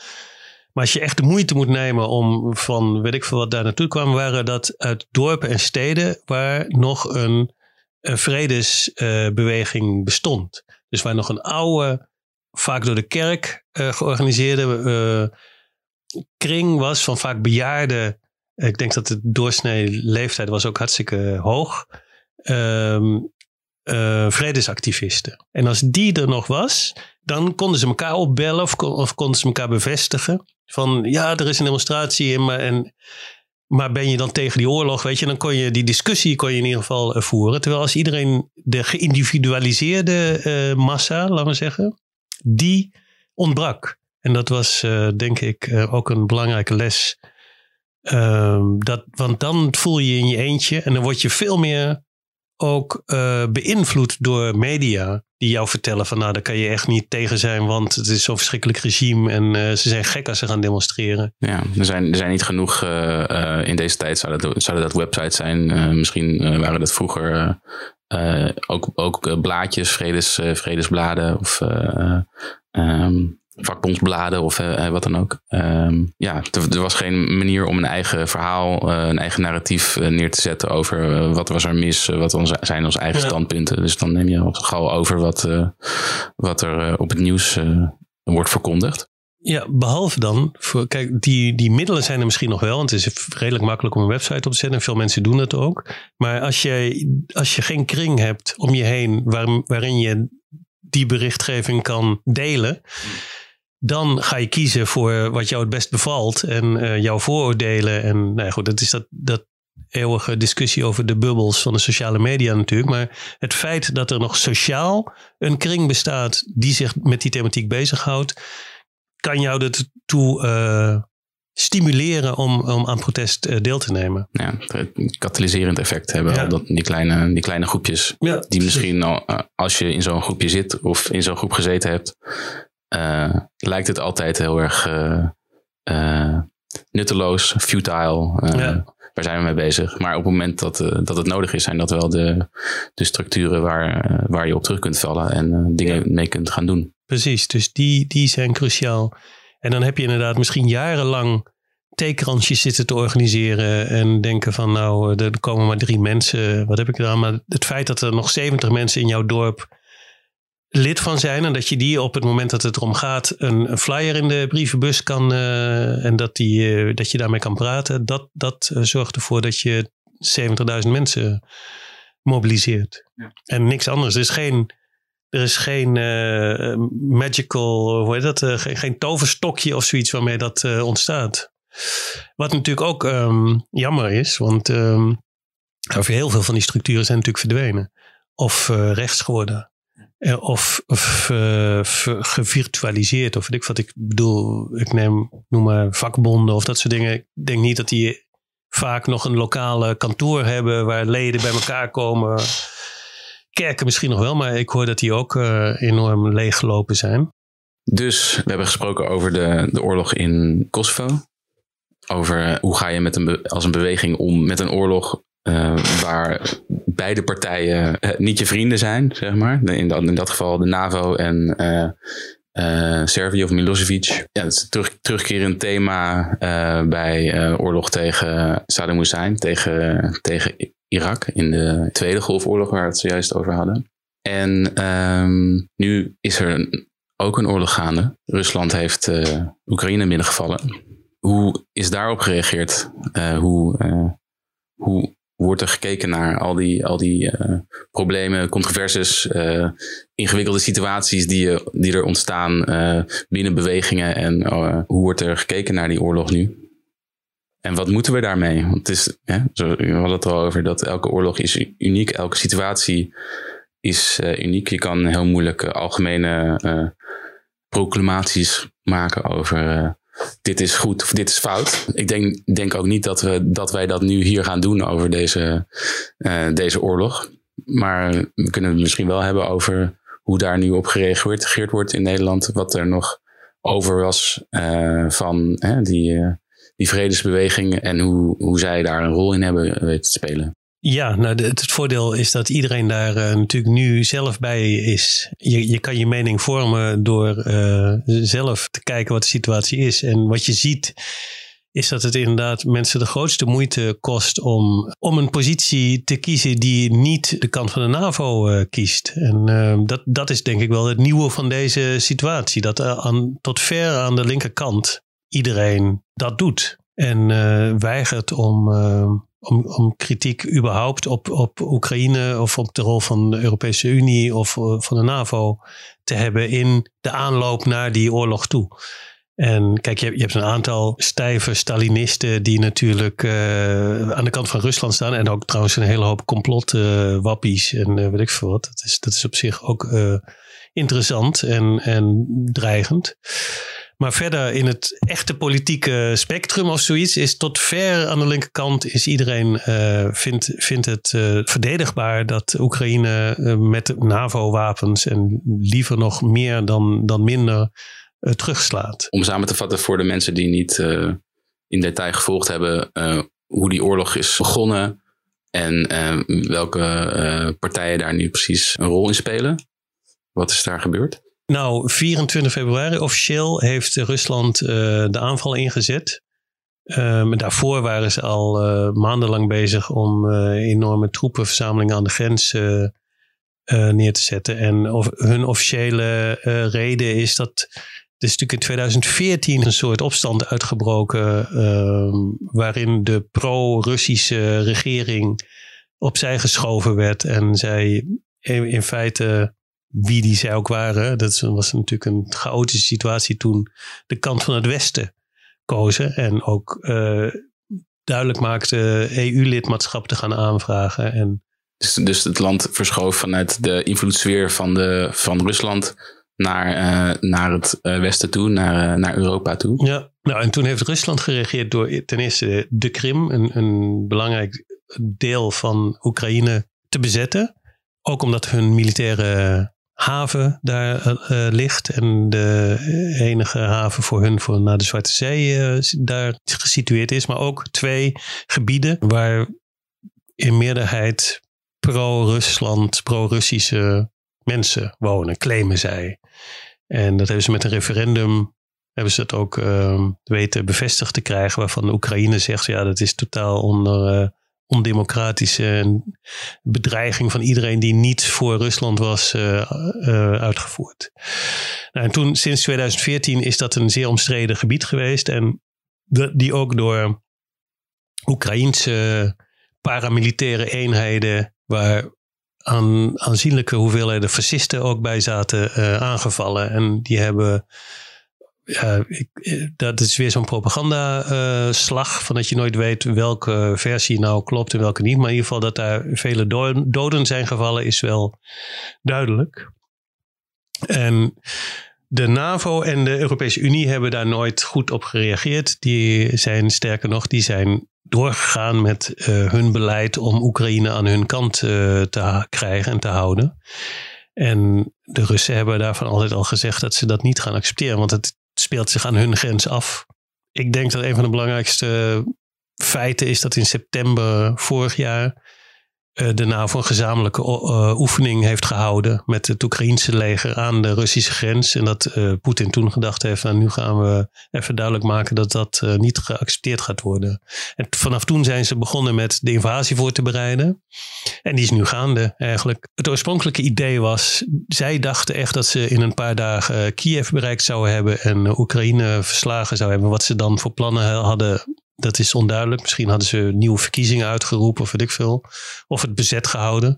Maar als je echt de moeite moet nemen om van weet ik veel wat daar naartoe kwam, waren dat uit dorpen en steden waar nog een, een vredesbeweging bestond. Dus waar nog een oude, vaak door de kerk uh, georganiseerde uh, kring was van vaak bejaarde. Ik denk dat de doorsnee leeftijd was ook hartstikke hoog. Um, vredesactivisten. En als die er nog was, dan konden ze elkaar opbellen of, of konden ze elkaar bevestigen. Van ja, er is een demonstratie in, maar, en, maar ben je dan tegen die oorlog? Weet je, dan kon je die discussie kon je in ieder geval voeren. Terwijl als iedereen de geïndividualiseerde uh, massa, laten we zeggen, die ontbrak. En dat was uh, denk ik ook een belangrijke les. Ehm, dat, want dan voel je in je eentje en dan word je veel meer ook beïnvloed door media. Die jou vertellen van nou, daar kan je echt niet tegen zijn, want het is zo'n verschrikkelijk regime en uh, ze zijn gek als ze gaan demonstreren. Ja, er zijn, er zijn niet genoeg uh, in deze tijd, zouden dat, zouden dat websites zijn. misschien waren dat vroeger ook, ook blaadjes, vredes, vredesbladen of um, vakbondsbladen of uh, wat dan ook. Um, ja, er, was geen manier om een eigen verhaal, uh, een eigen narratief uh, neer te zetten over wat was er mis, wat onze, zijn onze eigen ja. standpunten. Dus dan neem je gauw over wat, wat er op het nieuws wordt verkondigd. Ja, behalve dan, voor, kijk, die, die middelen zijn er misschien nog wel, want het is redelijk makkelijk om een website op te zetten en veel mensen doen het ook. Maar als je, als je geen kring hebt om je heen waar, waarin je die berichtgeving kan delen, dan ga je kiezen voor wat jou het best bevalt en uh, jouw vooroordelen. En nou ja, goed, dat is dat, dat eeuwige discussie over de bubbels van de sociale media natuurlijk. Maar het feit dat er nog sociaal een kring bestaat die zich met die thematiek bezighoudt, kan jou ertoe uh, stimuleren om, om aan protest uh, deel te nemen. Ja, het katalyserend effect hebben ja. dat, die, kleine, die kleine groepjes. Ja, die misschien al, als je in zo'n groepje zit of in zo'n groep gezeten hebt, uh, lijkt het altijd heel erg uh, uh, nutteloos, futile. Ja. Waar zijn we mee bezig? Maar op het moment dat, dat het nodig is, zijn dat wel de, de structuren waar, waar je op terug kunt vallen en dingen ja. mee kunt gaan doen. Precies, dus die, die zijn cruciaal. En dan heb je inderdaad misschien jarenlang theekransjes zitten te organiseren en denken van nou, er komen maar drie mensen, wat heb ik gedaan? Maar het feit dat er nog 70 mensen in jouw dorp lid van zijn. En dat je die op het moment dat het erom gaat een, een flyer in de brievenbus kan. Uh, en dat, die, uh, dat je daarmee kan praten. Dat, dat uh, zorgt ervoor dat je 70.000 mensen mobiliseert. Ja. En niks anders. Er is geen, er is geen magical, hoe heet dat? Geen, geen, toverstokje of zoiets waarmee dat ontstaat. Wat natuurlijk ook um, jammer is, want um, heel veel van die structuren zijn natuurlijk verdwenen. Of rechts geworden. Eh, of, of uh, gevirtualiseerd. Of weet ik wat ik bedoel. Ik neem, noem maar vakbonden of dat soort dingen. Ik denk niet dat die vaak nog een lokale kantoor hebben waar leden bij elkaar komen. Kerken misschien nog wel, maar ik hoor dat die ook uh, enorm leeggelopen zijn. Dus we hebben gesproken over de, de oorlog in Kosovo. Over hoe ga je met een als een beweging om met een oorlog uh, waar beide partijen uh, niet je vrienden zijn, zeg maar. In dat, in dat geval de NAVO en uh, Servië of Milosevic. Ja, dat is een terug, terugkerend thema bij oorlog tegen Saddam Hussein, tegen, tegen Irak in de Tweede Golfoorlog, waar we het zojuist over hadden. En ehm, nu is er ook een oorlog gaande. Rusland heeft Oekraïne binnengevallen. Hoe is daarop gereageerd? Hoe, hoe wordt er gekeken naar al die, al die problemen, controversies, ingewikkelde situaties die, die er ontstaan binnen bewegingen? En hoe wordt er gekeken naar die oorlog nu? En wat moeten we daarmee? Want het is, ja, we hadden het al over dat elke oorlog is uniek, elke situatie is uh, uniek. Je kan heel moeilijk uh, algemene uh, proclamaties maken over dit is goed of dit is fout. Ik denk, denk ook niet dat, we, dat wij dat nu hier gaan doen over deze, deze oorlog. Maar we kunnen het misschien wel hebben over hoe daar nu op gereageerd wordt in Nederland. Wat er nog over was van die die vredesbeweging en hoe, hoe zij daar een rol in hebben weten te spelen. Ja, nou het, voordeel is dat iedereen daar uh, natuurlijk nu zelf bij is. Je, je kan je mening vormen door uh, zelf te kijken wat de situatie is. En wat je ziet is dat het inderdaad mensen de grootste moeite kost om, om een positie te kiezen die niet de kant van de NAVO uh, kiest. En dat, dat is denk ik wel het nieuwe van deze situatie. Dat aan, tot ver aan de linkerkant iedereen dat doet. En weigert om, om, om kritiek überhaupt op, op Oekraïne of op de rol van de Europese Unie of uh, van de NAVO te hebben in de aanloop naar die oorlog toe. En kijk, je, je hebt een aantal stijve Stalinisten die natuurlijk aan de kant van Rusland staan. En ook trouwens een hele hoop complotwappies en weet ik veel wat. Dat is, dat is op zich ook interessant en, en dreigend. Maar verder in het echte politieke spectrum of zoiets is tot ver aan de linkerkant is iedereen uh, vindt, vindt het uh, verdedigbaar dat Oekraïne uh, met NAVO-wapens en liever nog meer dan, dan minder terugslaat. Om samen te vatten voor de mensen die niet in detail gevolgd hebben hoe die oorlog is begonnen en welke partijen daar nu precies een rol in spelen. Wat is daar gebeurd? Nou, 24 februari officieel heeft Rusland uh, de aanval ingezet. Um, daarvoor waren ze al uh, maandenlang bezig om uh, enorme troepenverzamelingen aan de grens neer te zetten. En hun officiële reden is dat. Er is natuurlijk in 2014 een soort opstand uitgebroken. Ehm, waarin de pro-Russische regering opzij geschoven werd. En zij in feite wie die zij ook waren. Dat was natuurlijk een chaotische situatie toen de kant van het Westen kozen. En ook uh, duidelijk maakte EU-lidmaatschap te gaan aanvragen. En dus, dus het land verschoof vanuit de invloedssfeer van, de, van Rusland naar, uh, naar het uh, westen toe, naar, naar Europa toe. Ja, nou en toen heeft Rusland gereageerd door ten eerste de Krim, een, een belangrijk deel van Oekraïne, te bezetten. Ook omdat hun militaire haven daar uh, ligt. En de enige haven voor hun voor naar de Zwarte Zee uh, daar gesitueerd is. Maar ook twee gebieden waar in meerderheid pro-Rusland, pro-Russische mensen wonen, claimen zij. En dat hebben ze met een referendum hebben ze het ook uh, weten bevestigd te krijgen, waarvan de Oekraïne zegt, ja, dat is totaal onder ondemocratische bedreiging van iedereen die niet voor Rusland was uh, uh, uitgevoerd. Nou, en toen, sinds 2014, is dat een zeer omstreden gebied geweest. En de, die ook door Oekraïense paramilitaire eenheden, waar aan, aanzienlijke hoeveelheden fascisten ook bij zaten, uh, aangevallen. En die hebben ja, eh, dat is weer zo'n propagandaslag. Uh, van dat je nooit weet welke versie nou klopt en welke niet. Maar in ieder geval dat daar vele doden zijn gevallen is wel duidelijk. En de NAVO en de Europese Unie hebben daar nooit goed op gereageerd. Die zijn sterker nog, die zijn doorgegaan met uh, hun beleid om Oekraïne aan hun kant te krijgen en te houden. En de Russen hebben daarvan altijd al gezegd dat ze dat niet gaan accepteren. Want het speelt zich aan hun grens af. Ik denk dat een van de belangrijkste feiten is dat in september vorig jaar uh, de NAVO een gezamenlijke uh, oefening heeft gehouden met het Oekraïense leger aan de Russische grens. En dat uh, Poetin toen gedacht heeft, nou nu gaan we even duidelijk maken dat dat niet geaccepteerd gaat worden. En vanaf toen zijn ze begonnen met de invasie voor te bereiden. En die is nu gaande eigenlijk. Het oorspronkelijke idee was, zij dachten echt dat ze in een paar dagen Kiev bereikt zouden hebben en Oekraïne verslagen zouden hebben. Wat ze dan voor plannen hadden dat is onduidelijk. Misschien hadden ze nieuwe verkiezingen uitgeroepen of weet ik veel. Of het bezet gehouden.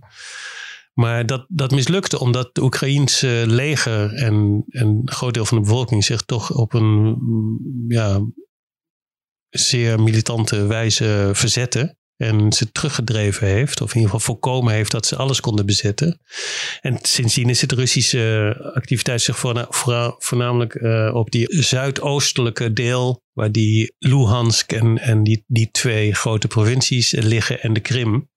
Maar dat, dat mislukte omdat de Oekraïense leger en, en een groot deel van de bevolking zich toch op een ja, zeer militante wijze verzetten. En ze teruggedreven heeft, of in ieder geval voorkomen heeft dat ze alles konden bezetten. En sindsdien is het Russische activiteit zich voornamelijk uh, op die zuidoostelijke deel, waar die Luhansk en, en die, die twee grote provincies liggen en de Krim.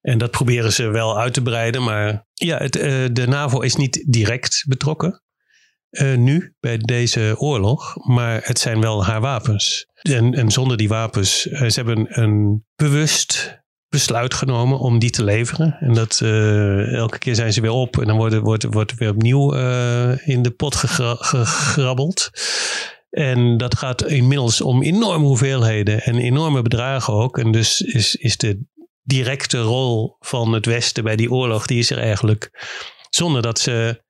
En dat proberen ze wel uit te breiden, maar ja, het, uh, de NAVO is niet direct betrokken. Uh, nu bij deze oorlog, maar het zijn wel haar wapens. En, en zonder die wapens, uh, ze hebben een bewust besluit genomen om die te leveren. En dat uh, elke keer zijn ze weer op en dan wordt, wordt, wordt weer opnieuw in de pot gegra gegrabbeld. En dat gaat inmiddels om enorme hoeveelheden en enorme bedragen ook. En dus is, is de directe rol van het Westen bij die oorlog, die is er eigenlijk zonder dat ze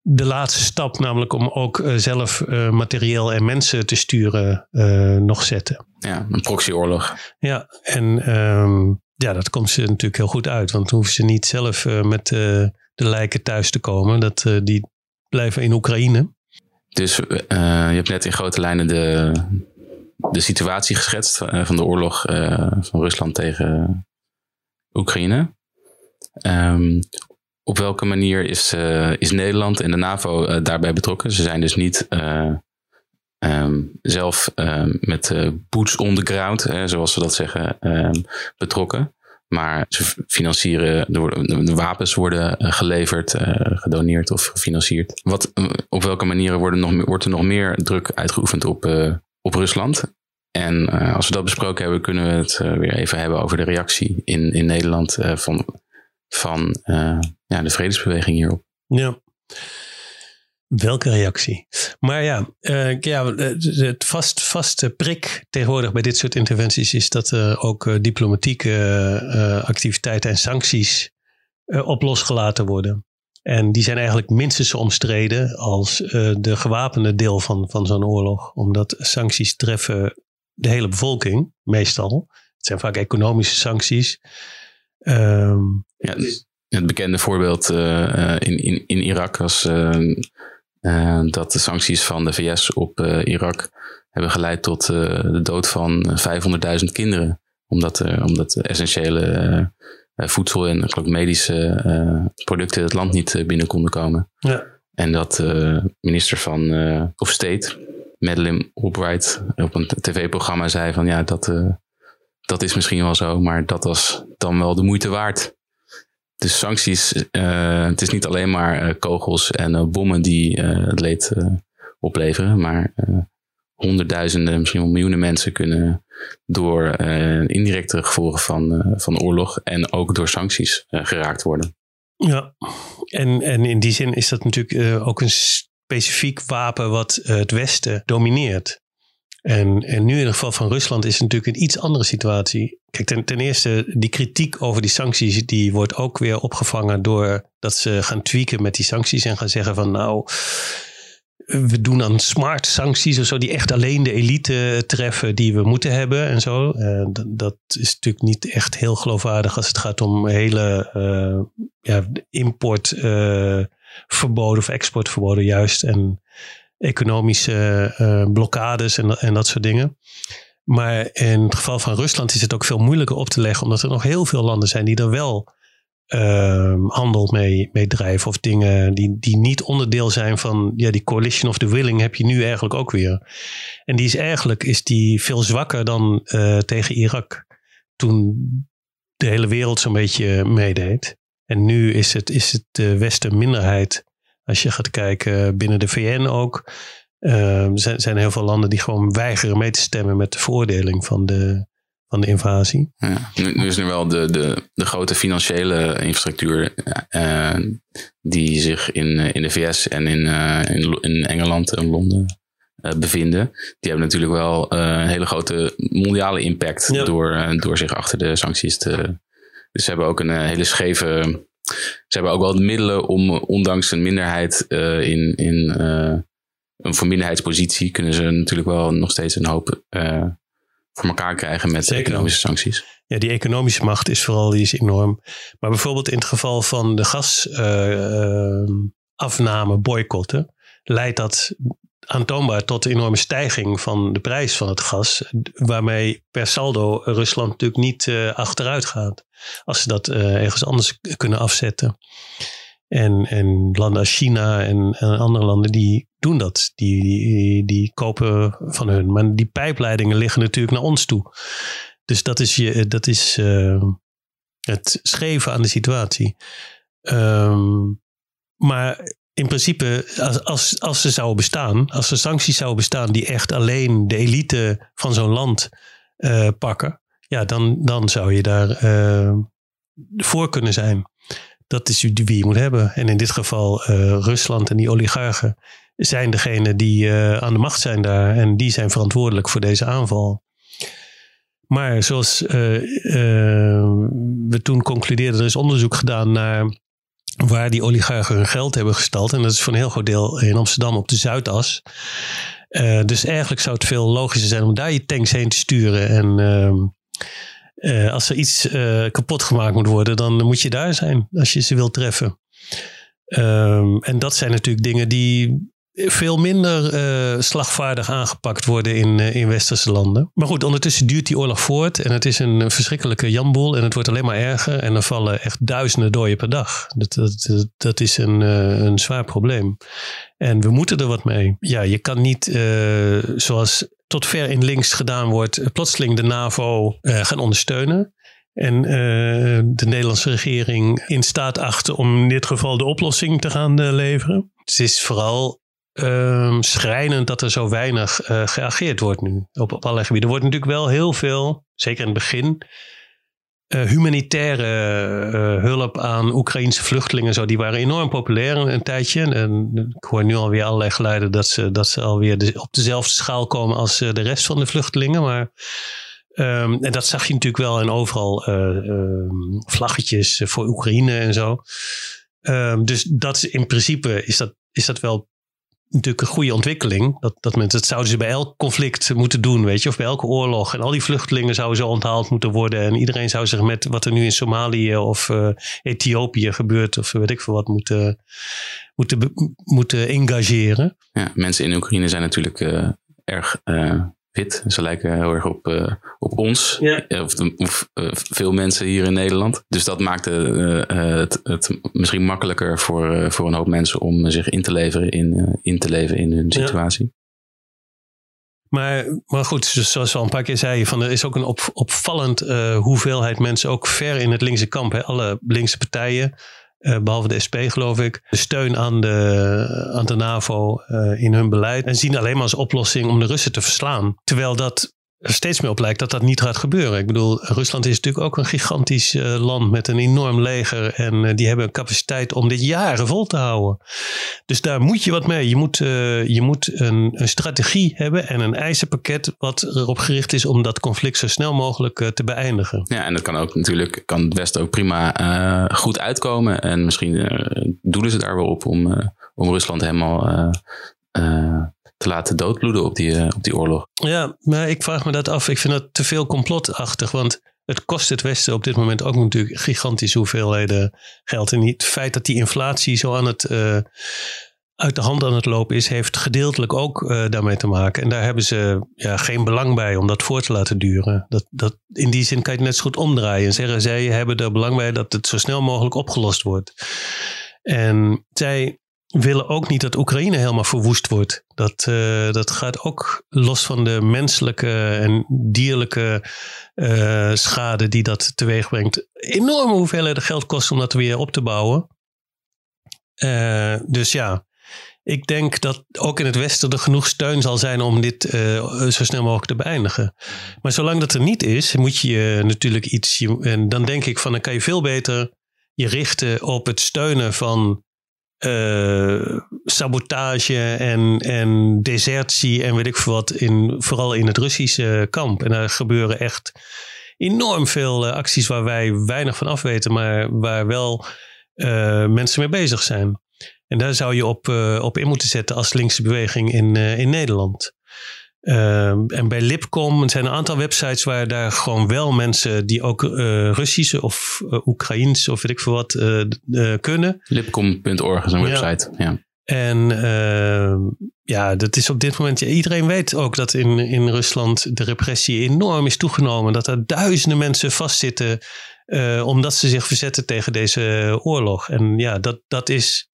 de laatste stap, namelijk om ook uh, zelf uh, materieel en mensen te sturen, uh, nog zetten. Ja, een proxyoorlog. Ja, en um, ja, dat komt ze natuurlijk heel goed uit. Want dan hoeven ze niet zelf met de lijken thuis te komen. Dat, die blijven in Oekraïne. Dus je hebt net in grote lijnen de, de situatie geschetst van de oorlog van Rusland tegen Oekraïne. Um, op welke manier is, uh, is Nederland en de NAVO uh, daarbij betrokken? Ze zijn dus niet uh, um, zelf um, met boots on the ground, zoals ze dat zeggen, um, betrokken. Maar ze financieren, de, de wapens worden geleverd, gedoneerd of gefinancierd. Wat, op welke manieren worden nog, wordt er nog meer druk uitgeoefend op, op Rusland? En als we dat besproken hebben, kunnen we het weer even hebben over de reactie in, in Nederland van van ja, de vredesbeweging hierop. Ja. Welke reactie? Maar ja, uh, ja het vast, vaste prik tegenwoordig bij dit soort interventies is dat er ook uh, diplomatieke uh, activiteiten en sancties op losgelaten worden. En die zijn eigenlijk minstens zo omstreden als de gewapende deel van, van zo'n oorlog. Omdat sancties treffen de hele bevolking, meestal. Het zijn vaak economische sancties. Um, ja, het bekende voorbeeld uh, in, in, in Irak was uh, dat de sancties van de VS op Irak hebben geleid tot de dood van 500.000 kinderen. Omdat, omdat essentiële voedsel en ook medische producten het land niet binnen konden komen. Ja. En dat minister van of State, Madeleine Albright, op een tv-programma zei van ja, dat dat is misschien wel zo, maar dat was dan wel de moeite waard. Dus sancties, uh, het is niet alleen maar uh, kogels en uh, bommen die het leed opleveren, maar honderdduizenden, misschien wel miljoenen mensen kunnen door indirecte gevolgen van, van de oorlog en ook door sancties geraakt worden. Ja, en, en in die zin is dat natuurlijk ook een specifiek wapen wat het Westen domineert. En, en nu in het geval van Rusland is het natuurlijk een iets andere situatie. Kijk, ten, ten eerste, die kritiek over die sancties, die wordt ook weer opgevangen door dat ze gaan tweaken met die sancties en gaan zeggen van nou, we doen dan smart sancties of zo, die echt alleen de elite treffen die we moeten hebben en zo. Uh, dat, is natuurlijk niet echt heel geloofwaardig als het gaat om hele uh, ja, importverboden uh, of exportverboden juist. En economische uh, blokkades en, en dat soort dingen. Maar in het geval van Rusland is het ook veel moeilijker op te leggen, omdat er nog heel veel landen zijn die er wel uh, handel mee, mee drijven. Of dingen die, die niet onderdeel zijn van ja, die coalition of the willing heb je nu eigenlijk ook weer. En die is eigenlijk is die veel zwakker dan uh, tegen Irak. Toen de hele wereld zo'n beetje meedeed. En nu is het, is het de Westen minderheid als je gaat kijken binnen de VN ook, uh, zijn, zijn heel veel landen die gewoon weigeren mee te stemmen met de veroordeling van de, van de invasie. Ja, nu, is er wel de, de, de grote financiële infrastructuur uh, die zich in, in de VS en in, uh, in, in, Engeland en Londen uh, bevinden. Die hebben natuurlijk wel een hele grote mondiale impact door, door zich achter de sancties te. Dus ze hebben ook een hele scheve. Ze hebben ook wel de middelen om, ondanks een minderheid in, in een voor minderheidspositie, kunnen ze natuurlijk wel nog steeds een hoop voor elkaar krijgen met Zeker. economische sancties. Ja, die economische macht is vooral die is enorm. Maar bijvoorbeeld in het geval van de gasafname, boycotten, leidt dat aantoonbaar tot een enorme stijging van de prijs van het gas. Waarmee per saldo Rusland natuurlijk niet uh, achteruit gaat. Als ze dat uh, ergens anders kunnen afzetten. En, en landen als China en, andere landen die doen dat. Die, die, die, kopen van hun. Maar die pijpleidingen liggen natuurlijk naar ons toe. Dus dat is, je, dat is uh, het schreven aan de situatie. Um, maar in principe, als, als, als ze zouden bestaan, als er sancties zouden bestaan die echt alleen de elite van zo'n land uh, pakken, ja, dan, dan zou je daar uh, voor kunnen zijn. Dat is wie je moet hebben. En in dit geval Rusland en die oligarchen zijn degene die aan de macht zijn daar. En die zijn verantwoordelijk voor deze aanval. Maar zoals we toen concludeerden, er is onderzoek gedaan naar waar die oligarchen hun geld hebben gestald. En dat is voor een heel groot deel in Amsterdam op de Zuidas. dus eigenlijk zou het veel logischer zijn om daar je tanks heen te sturen. En ehm, als er iets kapot gemaakt moet worden, dan moet je daar zijn als je ze wilt treffen. Um, en dat zijn natuurlijk dingen die veel minder uh, slagvaardig aangepakt worden in, uh, in westerse landen. Maar goed, ondertussen duurt die oorlog voort en het is een verschrikkelijke jamboel en het wordt alleen maar erger en er vallen echt duizenden doden per dag. Dat, dat, dat is een, uh, een zwaar probleem. En we moeten er wat mee. Ja, je kan niet zoals tot ver in links gedaan wordt, plotseling de NAVO gaan ondersteunen. En de Nederlandse regering in staat achten om in dit geval de oplossing te gaan leveren. Het is vooral um, schrijnend dat er zo weinig uh, geageerd wordt nu op, op allerlei gebieden. Er wordt natuurlijk wel heel veel, zeker in het begin, uh, humanitaire uh, hulp aan Oekraïnse vluchtelingen. Zo, die waren enorm populair een, tijdje. En ik hoor nu alweer allerlei geluiden dat ze, dat ze alweer op dezelfde schaal komen als de rest van de vluchtelingen. Maar um, en dat zag je natuurlijk wel en overal um, vlaggetjes voor Oekraïne en zo. dus dat is in principe is dat, is dat wel natuurlijk een goede ontwikkeling. Dat, dat mensen, dat zouden ze bij elk conflict moeten doen, weet je, of bij elke oorlog. En al die vluchtelingen zouden zo onthaald moeten worden. En iedereen zou zich met wat er nu in Somalië of uh, Ethiopië gebeurt, of weet ik veel wat, moeten, moeten, moeten engageren. Ja, mensen in Oekraïne zijn natuurlijk uh, erg uh, ze lijken heel erg op, uh, op ons, ja. Eh, of, of uh, veel mensen hier in Nederland. Dus dat maakte het, het, misschien makkelijker voor, voor een hoop mensen om zich in te leveren in, in, te leven in hun situatie. Ja. Maar, maar goed, zoals we al een paar keer zeiden, van, er is ook een op, opvallend hoeveelheid mensen, ook ver in het linkse kamp. Hè, alle linkse partijen uh, behalve de SP geloof ik, de steun aan de, aan de NAVO uh, in hun beleid. En zien alleen maar als oplossing om de Russen te verslaan. Terwijl dat steeds meer op lijkt dat dat niet gaat gebeuren. Ik bedoel, Rusland is natuurlijk ook een gigantisch uh, land met een enorm leger. En uh, die hebben een capaciteit om dit jaren vol te houden. Dus daar moet je wat mee. Je moet, uh, je moet een, een, strategie hebben en een eisenpakket wat erop gericht is om dat conflict zo snel mogelijk te beëindigen. Ja, en dat kan ook natuurlijk, kan het Westen ook prima goed uitkomen. En misschien doelen ze daar wel op om, om Rusland helemaal te laten doodbloeden op die, uh, op die oorlog. Ja, maar ik vraag me dat af. Ik vind dat te veel complotachtig. Want het kost het Westen op dit moment ook natuurlijk gigantische hoeveelheden geld. En het feit dat die inflatie zo aan het, uh, uit de hand aan het lopen is, heeft gedeeltelijk ook uh, daarmee te maken. En daar hebben ze ja, geen belang bij om dat voor te laten duren. Dat, dat, in die zin kan je het net zo goed omdraaien en zeggen zij hebben er belang bij dat het zo snel mogelijk opgelost wordt. En zij willen ook niet dat Oekraïne helemaal verwoest wordt. Dat, uh, dat gaat ook los van de menselijke en dierlijke uh, schade die dat teweeg brengt. Enorme hoeveelheden geld kost om dat weer op te bouwen. Uh, dus ja, ik denk dat ook in het Westen er genoeg steun zal zijn om dit zo snel mogelijk te beëindigen. Maar zolang dat er niet is, moet je natuurlijk iets. En dan denk ik van dan kan je veel beter je richten op het steunen van uh, sabotage en, en desertie en weet ik veel wat, in, vooral in het Russische kamp. En daar gebeuren echt enorm veel acties waar wij weinig van af weten, maar waar wel uh, mensen mee bezig zijn. En daar zou je op, op in moeten zetten als linkse beweging in, in Nederland. Uh, en bij Lipcom zijn een aantal websites waar daar gewoon wel mensen die ook Russische of Oekraïens of weet ik veel wat kunnen. Lipcom.org is een website, ja. En ehm, ja, dat is op dit moment. iedereen weet ook dat in, in Rusland de repressie enorm is toegenomen. Dat er duizenden mensen vastzitten. omdat ze zich verzetten tegen deze oorlog. En ja, dat, dat is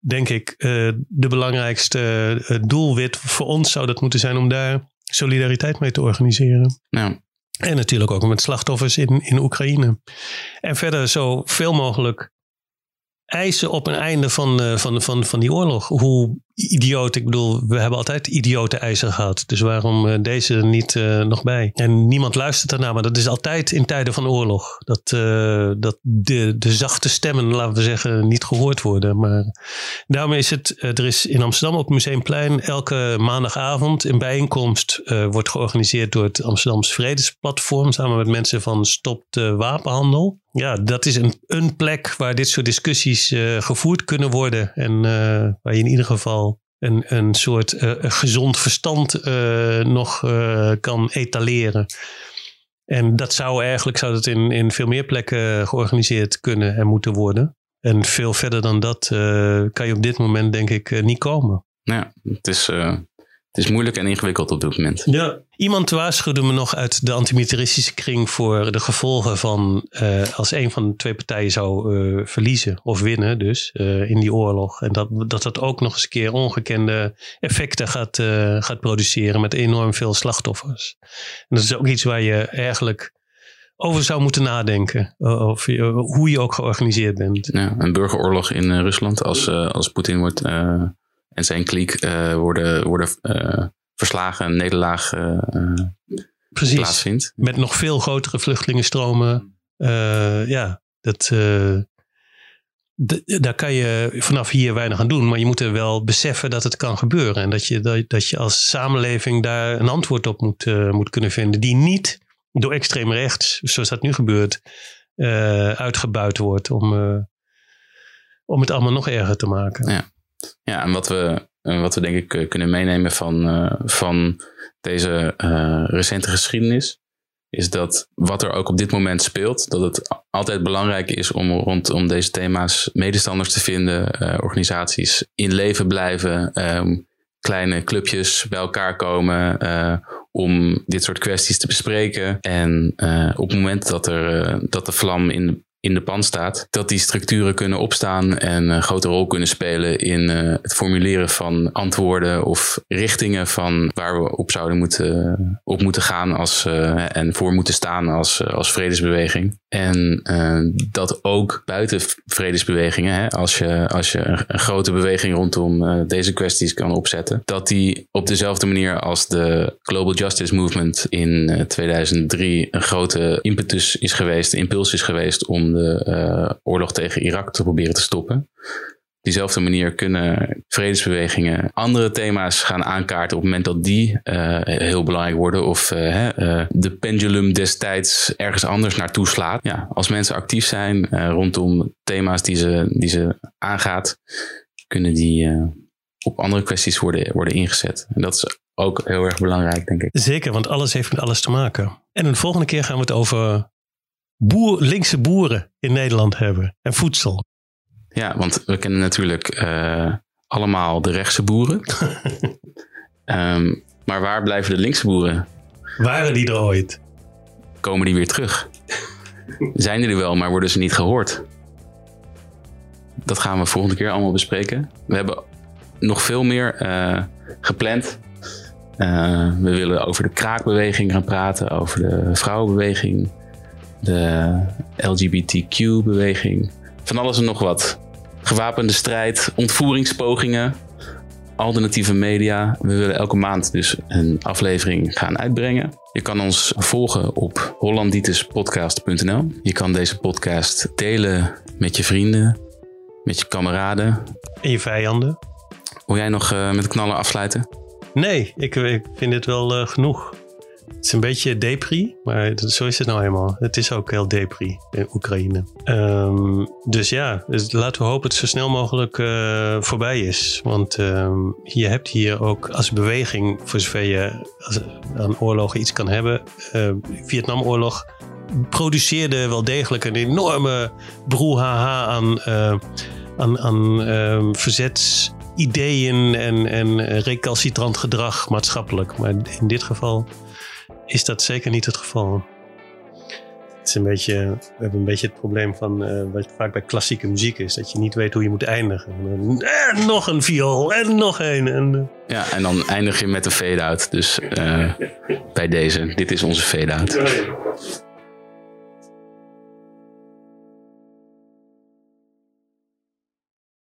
denk ik, uh, de belangrijkste uh, doelwit voor ons zou dat moeten zijn om daar solidariteit mee te organiseren. Ja. En natuurlijk ook met slachtoffers in, in Oekraïne. En verder zo veel mogelijk eisen op een einde van, uh, van, van, van die oorlog. Hoe idioot, ik bedoel, we hebben altijd idiote eisen gehad. Dus waarom uh, deze niet uh, nog bij? En niemand luistert daarna, maar dat is altijd in tijden van oorlog. Dat, dat de, de zachte stemmen, laten we zeggen, niet gehoord worden. Maar daarom is het, er is in Amsterdam op Museumplein elke maandagavond een bijeenkomst wordt georganiseerd door het Amsterdamse Vredesplatform samen met mensen van Stop de Wapenhandel ja, dat is een, een plek waar dit soort discussies gevoerd kunnen worden. En waar je in ieder geval een, een soort uh, gezond verstand nog kan etaleren. En dat zou eigenlijk zou dat in, in veel meer plekken georganiseerd kunnen en moeten worden. En veel verder dan dat kan je op dit moment denk ik niet komen. Ja, het is het is moeilijk en ingewikkeld op dit moment. Ja. Iemand waarschuwde me nog uit de antimilitaristische kring voor de gevolgen van uh, als een van de twee partijen zou uh, verliezen of winnen, dus uh, in die oorlog. En dat, dat dat ook nog eens een keer ongekende effecten gaat, gaat produceren met enorm veel slachtoffers. En dat is ook iets waar je eigenlijk over zou moeten nadenken. Of hoe je ook georganiseerd bent. Ja, een burgeroorlog in Rusland als, als Poetin wordt en zijn kliek uh, worden, worden uh, verslagen, nederlaag uh, Precies. plaatsvindt. Met nog veel grotere vluchtelingenstromen. ja, dat, daar kan je vanaf hier weinig aan doen. Maar je moet er wel beseffen dat het kan gebeuren. En dat je, dat, dat je als samenleving daar een antwoord op moet, moet kunnen vinden. Die niet door extreem rechts, zoals dat nu gebeurt, uitgebuit wordt om, om het allemaal nog erger te maken. Ja. Ja, en wat we, eh, wat we denk ik eh, kunnen meenemen van, uh, van deze uh, recente geschiedenis, is dat wat er ook op dit moment speelt, dat het altijd belangrijk is om rondom deze thema's medestanders te vinden, organisaties in leven blijven, um, kleine clubjes bij elkaar komen om dit soort kwesties te bespreken. En op het moment dat, er, dat de vlam in in de pan staat, dat die structuren kunnen opstaan en een grote rol kunnen spelen in uh, het formuleren van antwoorden of richtingen van waar we op zouden moeten, op moeten gaan als, uh, en voor moeten staan als, als vredesbeweging. En dat ook buiten vredesbewegingen, hè, als je, als je een, grote beweging rondom deze kwesties kan opzetten, dat die op dezelfde manier als de Global Justice Movement in 2003 een grote impetus is geweest, impuls is geweest om de uh, oorlog tegen Irak te proberen te stoppen. Op diezelfde manier kunnen vredesbewegingen andere thema's gaan aankaarten op het moment dat die uh, heel belangrijk worden of uh, de pendulum destijds ergens anders naartoe slaat. Ja, als mensen actief zijn rondom thema's die ze, die ze aangaat, kunnen die op andere kwesties worden, worden ingezet. En dat is ook heel erg belangrijk, denk ik. Zeker, want alles heeft met alles te maken. En de volgende keer gaan we het over boer, linkse boeren in Nederland hebben en voedsel. Ja, want we kennen natuurlijk uh, allemaal de rechtse boeren. um, maar waar blijven de linkse boeren? Waren die er ooit? Komen die weer terug? Zijn die er wel, maar worden ze niet gehoord? Dat gaan we volgende keer allemaal bespreken. We hebben nog veel meer uh, gepland. Uh, we willen over de kraakbeweging gaan praten, over de vrouwenbeweging, de LGBTQ-beweging. Van alles en nog wat. Gewapende strijd, ontvoeringspogingen. alternatieve media. We willen elke maand dus een aflevering gaan uitbrengen. Je kan ons volgen op hollanditespodcast.nl. Je kan deze podcast delen met je vrienden, met je kameraden. En je vijanden. Wil jij nog uh, met knallen afsluiten? Nee, ik, ik vind dit wel uh, genoeg. Het is een beetje depri, maar zo is het nou helemaal. Het is ook heel depri in Oekraïne. Um, dus ja, dus laten we hopen het zo snel mogelijk uh, voorbij is. Want um, je hebt hier ook als beweging, voor zover je aan oorlogen iets kan hebben. Uh, Vietnamoorlog produceerde wel degelijk een enorme broehaha aan, uh, aan, aan um, verzetsideeën en, en recalcitrant gedrag maatschappelijk. Maar in dit geval is dat zeker niet het geval. Het is een beetje, we hebben een beetje het probleem van uh, wat vaak bij klassieke muziek is. Dat je niet weet hoe je moet eindigen. En nog een viool en nog een. En, uh. Ja, en dan eindig je met een fade-out. Dus uh, bij deze, dit is onze fade-out.